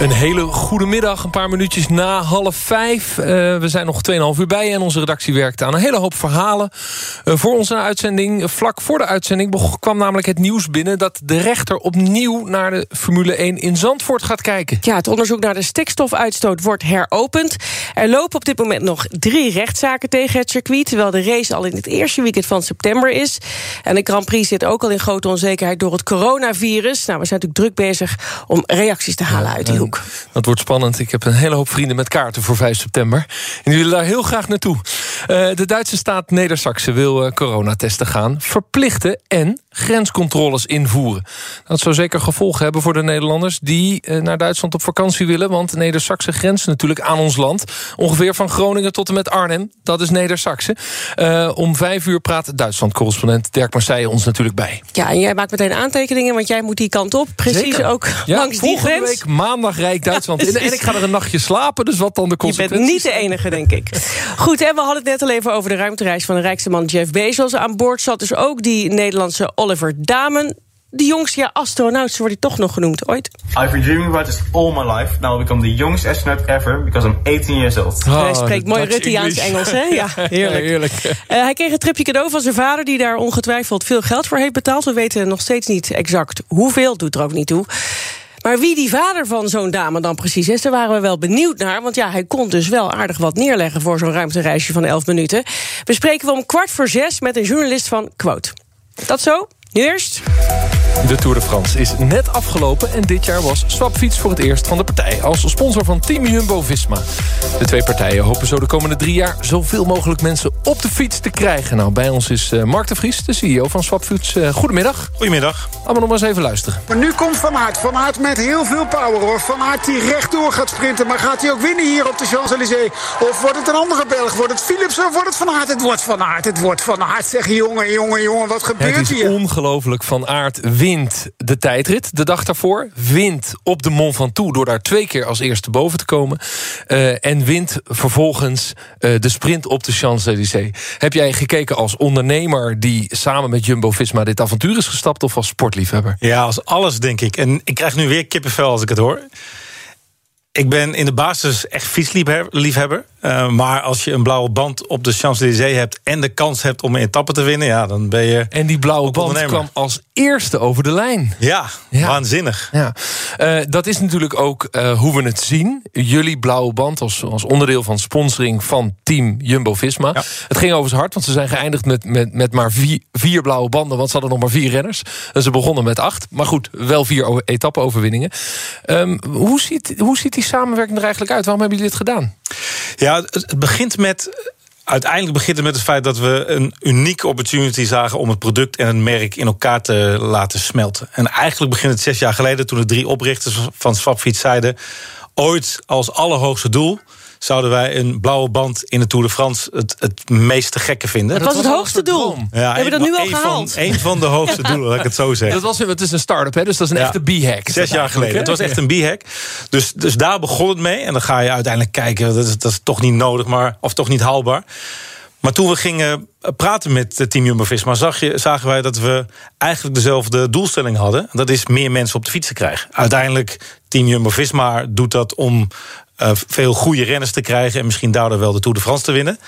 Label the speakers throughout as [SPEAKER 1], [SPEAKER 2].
[SPEAKER 1] Een hele goede middag, een paar minuutjes na half vijf. Uh, we zijn nog 2,5 uur bij en onze redactie werkt aan een hele hoop verhalen. Uh, voor onze uitzending, vlak voor de uitzending... kwam namelijk het nieuws binnen dat de rechter opnieuw... naar de Formule 1 in Zandvoort gaat kijken.
[SPEAKER 2] Ja, het onderzoek naar de stikstofuitstoot wordt heropend. Er lopen op dit moment nog drie rechtszaken tegen het circuit... terwijl de race al in het eerste weekend van september is. En de Grand Prix zit ook al in grote onzekerheid door het coronavirus. Nou, we zijn natuurlijk druk bezig om reacties te halen uit die hoek.
[SPEAKER 1] Dat wordt spannend. Ik heb een hele hoop vrienden met kaarten voor 5 september. En die willen daar heel graag naartoe. Uh, de Duitse staat Neder-Saxe wil uh, coronatesten gaan verplichten... en grenscontroles invoeren. Dat zou zeker gevolgen hebben voor de Nederlanders... die uh, naar Duitsland op vakantie willen. Want Neder-Saxe grenst natuurlijk aan ons land. Ongeveer van Groningen tot en met Arnhem. Dat is Neder-Saxe. om vijf uur praat Duitsland-correspondent Dirk Marseille ons natuurlijk bij.
[SPEAKER 2] Ja, en jij maakt meteen aantekeningen, want jij moet die kant op. Precies
[SPEAKER 1] zeker.
[SPEAKER 2] ook
[SPEAKER 1] ja,
[SPEAKER 2] langs die grens.
[SPEAKER 1] Volgende week maandag Rijk Duitsland in. En ik ga er een nachtje slapen, dus wat dan de consequenties?
[SPEAKER 2] Je bent niet de enige, denk ik. Goed, en we hadden het net al even over de ruimtereis van de rijkste man Jeff Bezos. Aan boord zat dus ook die Nederlandse Oliver Damen. De jongste ja, astronaut, zo wordt hij toch nog genoemd ooit.
[SPEAKER 3] I've been dreaming about this all my life. Now I'll become the youngest astronaut ever because I'm 18 years old.
[SPEAKER 2] Oh, hij spreekt mooi Ruttiaans Engels, hè? Ja, heerlijk.
[SPEAKER 1] heerlijk.
[SPEAKER 2] Uh, hij kreeg een tripje cadeau van zijn vader... die daar ongetwijfeld veel geld voor heeft betaald. We weten nog steeds niet exact hoeveel, doet er ook niet toe. Maar wie die vader van zo'n dame dan precies is, daar waren we wel benieuwd naar. Want ja, hij kon dus wel aardig wat neerleggen voor zo'n ruimtereisje van 11 minuten. We spreken we om kwart voor zes met een journalist van Quote. Dat zo? Nu eerst.
[SPEAKER 1] De Tour de France is net afgelopen en dit jaar was Swapfiets voor het eerst van de partij... als sponsor van Team Jumbo-Visma. De twee partijen hopen zo de komende drie jaar zoveel mogelijk mensen op de fiets te krijgen. Nou, bij ons is uh, Mark de Vries, de CEO van Swapfiets. Uh, goedemiddag.
[SPEAKER 4] Goedemiddag.
[SPEAKER 1] Allemaal nog maar eens even luisteren.
[SPEAKER 5] Maar nu komt Van Aert. Van Aert met heel veel power hoor. Van Aert die rechtdoor gaat sprinten. Maar gaat hij ook winnen hier op de Champs-Élysées? Of wordt het een andere Belg? Wordt het Philips of wordt het Van Aert? Het wordt Van Aert. Het wordt Van Aert. Zeg jongen, jongen, jongen. Wat gebeurt
[SPEAKER 1] het is
[SPEAKER 5] hier?
[SPEAKER 1] ongelooflijk. Van Aert wint de tijdrit de dag daarvoor. Wint op de Mont Ventoux door daar twee keer als eerste boven te komen. Uh, en wint vervolgens uh, de sprint op de Champs-Élysées. Heb jij gekeken als ondernemer die samen met Jumbo-Visma dit avontuur is gestapt... of als sportliefhebber?
[SPEAKER 4] Ja, als alles denk ik. En ik krijg nu weer kippenvel als ik het hoor. Ik ben in de basis echt fietsliefhebber. Uh, maar als je een blauwe band op de Champs-Élysées hebt... en de kans hebt om een etappe te winnen, ja, dan ben je
[SPEAKER 1] En die blauwe band kwam als eerste over de lijn.
[SPEAKER 4] Ja, ja. waanzinnig.
[SPEAKER 1] Ja. Uh, dat is natuurlijk ook uh, hoe we het zien. Jullie blauwe band als, als onderdeel van sponsoring van team Jumbo-Visma. Ja. Het ging over zijn hart, want ze zijn geëindigd met, met, met maar vier, vier blauwe banden... want ze hadden nog maar vier renners. En ze begonnen met acht. Maar goed, wel vier etappe-overwinningen. Um, hoe, ziet, hoe ziet die samenwerking er eigenlijk uit? Waarom hebben jullie dit gedaan?
[SPEAKER 4] Ja, het, het begint met uiteindelijk begint het met het feit dat we een unieke opportunity zagen om het product en het merk in elkaar te laten smelten. En eigenlijk begint het zes jaar geleden toen de drie oprichters van Swapfiets zeiden: ooit als allerhoogste doel zouden wij een blauwe band in de Tour de France het, het meest te gekke vinden.
[SPEAKER 2] Dat, was het hoogste doel.
[SPEAKER 4] Ja,
[SPEAKER 2] Hebben we dat nu al
[SPEAKER 4] een
[SPEAKER 2] gehaald?
[SPEAKER 4] Van, een van de hoogste doelen, laat ik het zo zeggen.
[SPEAKER 1] Dat was, het is een start-up, hè? dus dat is een
[SPEAKER 4] Ja.
[SPEAKER 1] echte b-hack.
[SPEAKER 4] Zes jaar geleden. Het was echt een b-hack. Dus, dus daar begon het mee. En dan ga je uiteindelijk kijken, dat is, dat is toch niet nodig, maar, of toch niet haalbaar. Maar toen we gingen praten met eh, Team Jumbo-Visma... Zag je, zagen wij dat we eigenlijk dezelfde doelstelling hadden. En dat is meer mensen op de fiets te krijgen. Uiteindelijk, Team Jumbo-Visma doet dat om veel goede renners te krijgen... en misschien daardoor wel de Tour de France te winnen.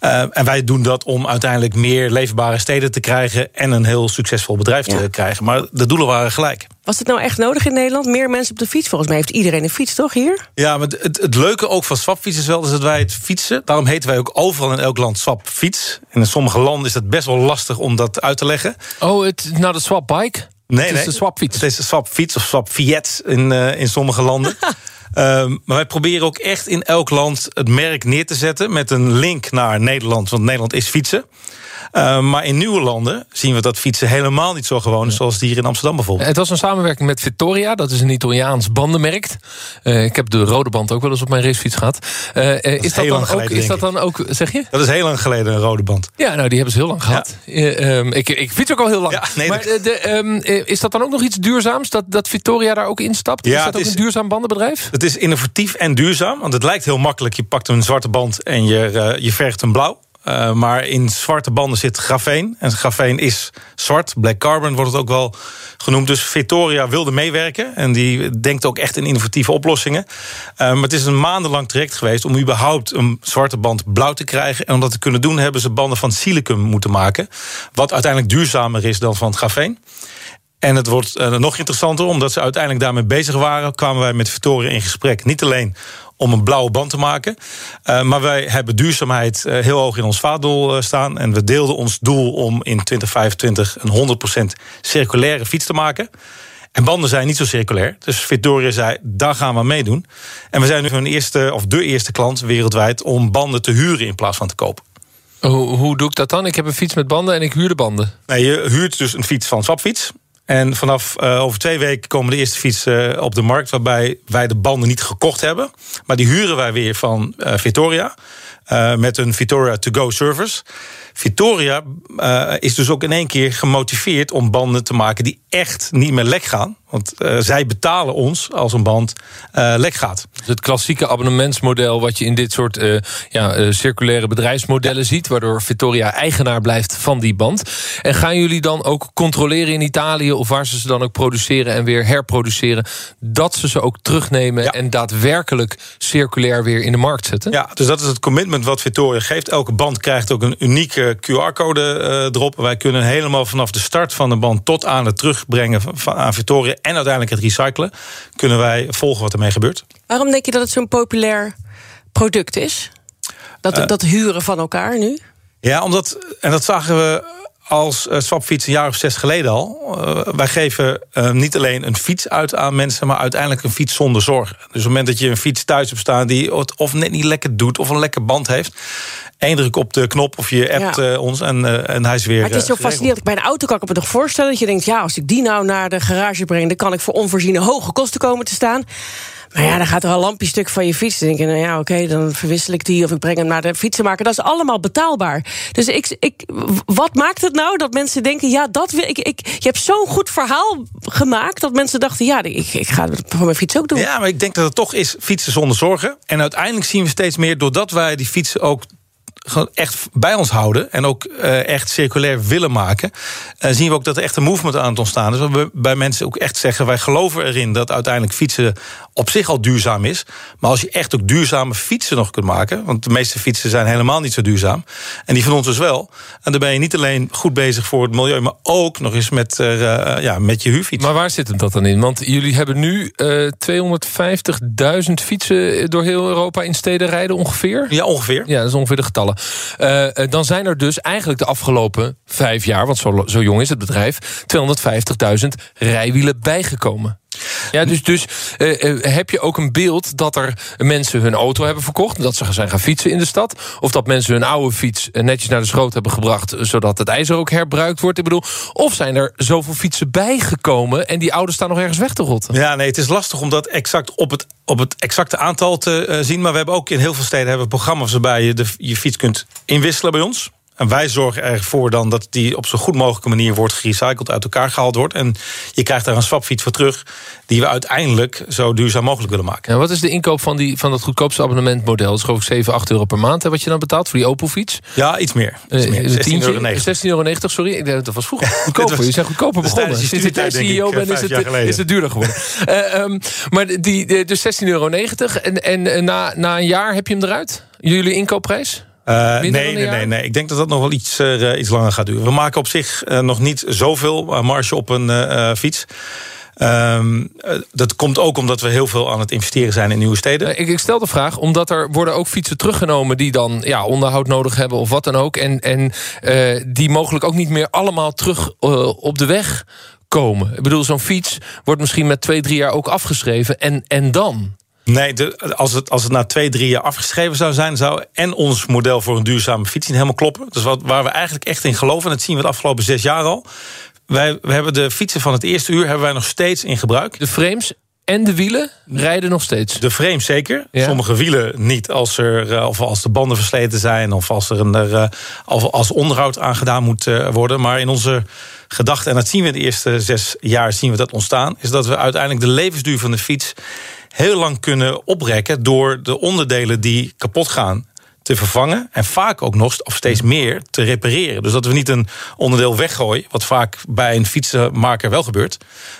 [SPEAKER 4] Uh, en wij doen dat om uiteindelijk meer leefbare steden te krijgen... en een heel succesvol bedrijf
[SPEAKER 2] Ja.
[SPEAKER 4] te krijgen. Maar de doelen waren gelijk.
[SPEAKER 2] Was het nou echt nodig in Nederland? Meer mensen op de fiets? Volgens mij heeft iedereen een fiets, toch, hier?
[SPEAKER 4] Ja, maar het, het leuke ook van Swapfiets is wel is dat wij het fietsen. Daarom heten wij ook overal in elk land Swapfiets. En in sommige landen is het best wel lastig om dat uit te leggen.
[SPEAKER 1] Oh, het, nou de swap bike?
[SPEAKER 4] Nee,
[SPEAKER 1] het is
[SPEAKER 4] nee.
[SPEAKER 1] de swapfiets.
[SPEAKER 4] Het is een swapfiets of swapfiets in, uh, in sommige landen. Ehm, maar wij proberen ook echt in elk land het merk neer te zetten... met een link naar Nederland, want Nederland is fietsen. Uh, maar in nieuwe landen zien we dat fietsen helemaal niet zo gewoon is... zoals het hier in Amsterdam bijvoorbeeld.
[SPEAKER 1] Het was een samenwerking met Vittoria, dat is een Italiaans bandenmerk. Uh, ik heb de rode band ook wel eens op mijn racefiets gehad. Uh, dat is, is, dat dan geleden, ook, is dat dan ook, zeg je?
[SPEAKER 4] Dat is heel lang geleden, een rode band.
[SPEAKER 1] Ja, nou, die hebben ze heel lang gehad. Ja. Um, ik, ik fiets ook al heel lang. Ja, nee, maar de, de, um, is dat dan ook nog iets duurzaams, dat, dat Vittoria daar ook instapt? Ja, is dat ook is, een duurzaam bandenbedrijf?
[SPEAKER 4] Het is innovatief en duurzaam, want het lijkt heel makkelijk. Je pakt een zwarte band en je, je vergt hem blauw. Uh, maar in zwarte banden zit grafeen. En grafeen is zwart. Black carbon wordt het ook wel genoemd. Dus Victoria wilde meewerken. En die denkt ook echt in innovatieve oplossingen. Uh, maar het is een maandenlang traject geweest... om überhaupt een zwarte band blauw te krijgen. En om dat te kunnen doen hebben ze banden van silicum moeten maken. Wat uiteindelijk duurzamer is dan van grafeen. En het wordt uh, nog interessanter, omdat ze uiteindelijk daarmee bezig waren... kwamen wij met Victoria in gesprek. Niet alleen om een blauwe band te maken. Uh, maar wij hebben duurzaamheid uh, heel hoog in ons vaatdoel uh, staan. En we deelden ons doel om in 2025 een 100% circulaire fiets te maken. En banden zijn niet zo circulair. Dus Victoria zei, daar gaan we meedoen. En we zijn nu een eerste, of de eerste klant wereldwijd... om banden te huren in plaats van te kopen.
[SPEAKER 1] Hoe, hoe doe ik dat dan? Ik heb een fiets met banden en ik huur de banden.
[SPEAKER 4] Nee, je huurt dus een fiets van Swapfiets. En vanaf uh, over twee weken komen de eerste fietsen uh, op de markt... waarbij wij de banden niet gekocht hebben. Maar die huren wij weer van uh, Victoria. met een Victoria To-Go service. Victoria is dus ook in één keer gemotiveerd om banden te maken... die echt niet meer lek gaan. Want uh, zij betalen ons als een band uh, lek gaat.
[SPEAKER 1] Dus het klassieke abonnementsmodel... wat je in dit soort uh, ja, circulaire bedrijfsmodellen ziet... waardoor Victoria eigenaar blijft van die band. En gaan jullie dan ook controleren in Italië... of waar ze ze dan ook produceren en weer herproduceren... dat ze ze ook terugnemen ja. en daadwerkelijk circulair weer in de markt zetten?
[SPEAKER 4] Ja, dus dat is het commitment wat Victoria geeft. Elke band krijgt ook een unieke QR-code erop. Wij kunnen helemaal vanaf de start van de band... tot aan het terugbrengen van, aan Victoria en uiteindelijk het recyclen, kunnen wij volgen wat ermee gebeurt.
[SPEAKER 2] Waarom denk je dat het zo'n populair product is? Dat, uh, dat huren van elkaar nu?
[SPEAKER 4] Ja, omdat, en dat zagen we als uh, Swapfiets een jaar of zes geleden al. Uh, wij geven uh, niet alleen een fiets uit aan mensen... maar uiteindelijk een fiets zonder zorgen. Dus op het moment dat je een fiets thuis hebt staan... die het of net niet lekker doet of een lekker band heeft... één druk op de knop of je appt ja. ons en, en hij is weer
[SPEAKER 2] Maar het is zo fascinerend. Bij een auto kan ik me toch voorstellen... dat je denkt, ja, als ik die nou naar de garage breng... dan kan ik voor onvoorziene hoge kosten komen te staan... Maar ja, dan gaat er een lampje stuk van je fiets. Dan denk je, nou ja, oké, dan verwissel ik die... of ik breng hem naar de fietsenmaker. Dat is allemaal betaalbaar. Dus ik, ik, wat maakt het nou dat mensen denken... ja, dat wil ik, ik, je hebt zo'n goed verhaal gemaakt... dat mensen dachten, ja, ik, ik ga het voor mijn fiets ook doen.
[SPEAKER 4] Ja, maar ik denk dat het toch is fietsen zonder zorgen. En uiteindelijk zien we steeds meer... doordat wij die fietsen ook gewoon echt bij ons houden en ook uh, echt circulair willen maken, uh, zien we ook dat er echt een movement aan het ontstaan is. We bij mensen ook echt zeggen: wij geloven erin dat uiteindelijk fietsen op zich al duurzaam is. Maar als je echt ook duurzame fietsen nog kunt maken, want de meeste fietsen zijn helemaal niet zo duurzaam, en die van ons dus wel. En dan ben je niet alleen goed bezig voor het milieu, maar ook nog eens met, uh, ja, met je huurfiets.
[SPEAKER 1] Maar waar zit het dat dan in? Want jullie hebben nu 250.000 fietsen door heel Europa in steden rijden ongeveer?
[SPEAKER 4] Ja, ongeveer.
[SPEAKER 1] Ja, dat is ongeveer de getallen. Uh, dan zijn er dus eigenlijk de afgelopen vijf jaar... want zo, zo jong is het bedrijf... 250.000 rijwielen bijgekomen. Ja, dus, dus uh, uh, heb je ook een beeld dat er mensen hun auto hebben verkocht... dat ze zijn gaan fietsen in de stad... of dat mensen hun oude fiets netjes naar de schroot hebben gebracht... zodat het ijzer ook herbruikt wordt. Ik bedoel, of zijn er zoveel fietsen bijgekomen... en die oude staan nog ergens weg te rotten?
[SPEAKER 4] Ja, nee, het is lastig om dat exact op het, op het exacte aantal te zien... maar we hebben ook in heel veel steden hebben programma's... waarbij je de, je fiets kunt inwisselen bij ons... En wij zorgen ervoor dan dat die op zo goed mogelijke manier wordt gerecycled, uit elkaar gehaald wordt. En je krijgt daar een swapfiets voor terug, die we uiteindelijk zo duurzaam mogelijk willen maken.
[SPEAKER 1] En wat is de inkoop van, die, van dat goedkoopste abonnementmodel? Dat is geloof ik 7, 8 euro per maand, hè, wat je dan betaalt voor die Opel-fiets?
[SPEAKER 4] Ja, iets meer. Iets meer. 16,90 euro.
[SPEAKER 1] 16,90 euro, sorry. Ik denk dat was vroeger goedkoper. was, je zijn goedkoper begonnen. Dus Sinds je CEO bent, is het, is het duurder geworden. uh, um, maar die, dus 16,90 euro. En, en na, na een jaar heb je hem eruit? Jullie inkoopprijs?
[SPEAKER 4] Uh, nee, nee, nee, nee. Ik denk dat dat nog wel iets, uh, iets langer gaat duren. We maken op zich uh, nog niet zoveel marge op een fiets. Um, dat komt ook omdat we heel veel aan het investeren zijn in nieuwe steden.
[SPEAKER 1] Ik, ik, stel de vraag, omdat er worden ook fietsen teruggenomen... die dan ja, onderhoud nodig hebben of wat dan ook... en, en die mogelijk ook niet meer allemaal terug op de weg komen. Ik bedoel, zo'n fiets wordt misschien met twee, drie jaar ook afgeschreven. En, en dan?
[SPEAKER 4] Nee, de, als, het, als het na twee, drie jaar afgeschreven zou zijn... zou en ons model voor een duurzame fiets helemaal kloppen. Dus wat, waar we eigenlijk echt in geloven... en dat zien we de afgelopen zes jaar al... Wij, we hebben de fietsen van het eerste uur hebben wij nog steeds in gebruik.
[SPEAKER 1] De frames en de wielen rijden nog steeds.
[SPEAKER 4] De frame zeker.
[SPEAKER 1] Ja.
[SPEAKER 4] Sommige wielen niet als, er, eh, of als de banden versleten zijn... of als er een, er, eh, of als onderhoud aan gedaan moet eh, worden. Maar in onze gedachten, en dat zien we in de eerste zes jaar zien we dat ontstaan... is dat we uiteindelijk de levensduur van de fiets heel lang kunnen oprekken... door de onderdelen die kapot gaan te vervangen... en vaak ook nog, of steeds meer, te repareren. Dus dat we niet een onderdeel weggooien... wat vaak bij een fietsenmaker wel gebeurt.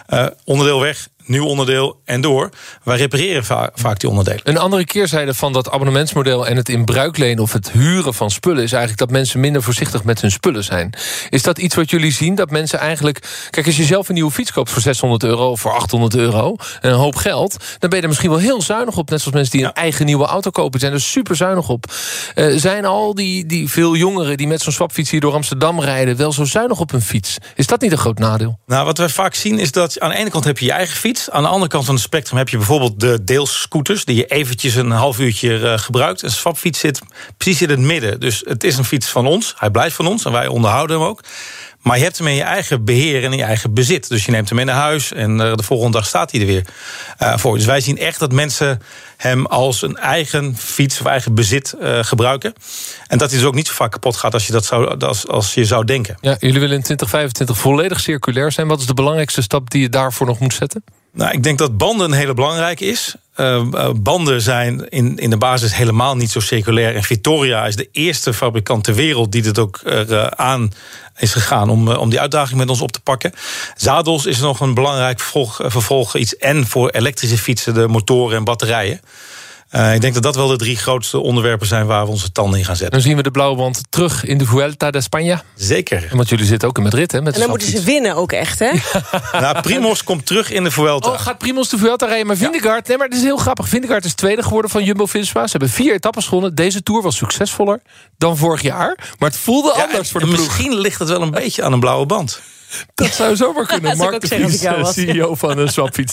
[SPEAKER 4] Uh, onderdeel weg, nieuw onderdeel en door. Wij repareren va vaak die onderdelen.
[SPEAKER 1] Een andere keerzijde van dat abonnementsmodel en het in bruik lenen of het huren van spullen is eigenlijk dat mensen minder voorzichtig met hun spullen zijn. Is dat iets wat jullie zien? Dat mensen eigenlijk. Kijk, als je zelf een nieuwe fiets koopt voor 600 euro of voor 800 euro, een hoop geld, dan ben je er misschien wel heel zuinig op. Net zoals mensen die een eigen nieuwe auto kopen, zijn er super zuinig op. Uh, zijn al die, die veel jongeren die met zo'n swapfiets hier door Amsterdam rijden, wel zo zuinig op hun fiets? Is dat niet een groot nadeel?
[SPEAKER 4] Nou, wat wij vaak zien is dat aan de ene kant heb je je eigen fiets. Aan de andere kant van het spectrum heb je bijvoorbeeld de deelscooters... die je eventjes een half uurtje uh, gebruikt. Een swapfiets zit precies in het midden. Dus het is een fiets van ons. Hij blijft van ons en wij onderhouden hem ook. Maar je hebt hem in je eigen beheer en in je eigen bezit. Dus je neemt hem mee naar huis en uh, de volgende dag staat hij er weer uh, voor. Dus wij zien echt dat mensen hem als een eigen fiets of eigen bezit gebruiken. En dat hij dus ook niet zo vaak kapot gaat als je, dat zou, als, als je zou denken.
[SPEAKER 1] Ja, jullie willen in 2025 volledig circulair zijn. Wat is de belangrijkste stap die je daarvoor nog moet zetten?
[SPEAKER 4] Nou, ik denk dat banden een hele belangrijke is. Uh, banden zijn in, in de basis helemaal niet zo circulair. En Victoria is de eerste fabrikant ter wereld die dit ook uh, aan is gegaan om, om die uitdaging met ons op te pakken. Zadels is nog een belangrijk vervolg, vervolg iets. En voor elektrische fietsen, de motoren en batterijen. Uh, ik denk dat dat wel de drie grootste onderwerpen zijn waar we onze tanden in gaan zetten.
[SPEAKER 1] Dan zien we de blauwe band terug in de Vuelta de España.
[SPEAKER 4] Zeker.
[SPEAKER 1] Want jullie zitten ook in Madrid, hè? Met
[SPEAKER 2] en dan moeten ze winnen ook echt, hè?
[SPEAKER 4] Ja. nou, Primos komt terug in de Vuelta.
[SPEAKER 1] Oh, gaat Primos de Vuelta rijden? Maar Vindegaard, ja. nee, maar het is heel grappig. Vindegaard is tweede geworden van Jumbo-Visma. Ze hebben vier etappes gewonnen. Deze Tour was succesvoller dan vorig jaar. Maar het voelde ja, anders voor de ploeg.
[SPEAKER 4] Misschien ligt het wel een beetje aan een blauwe band.
[SPEAKER 1] Dat zou zomaar kunnen. Mark de Vries, CEO van een Swapfiets.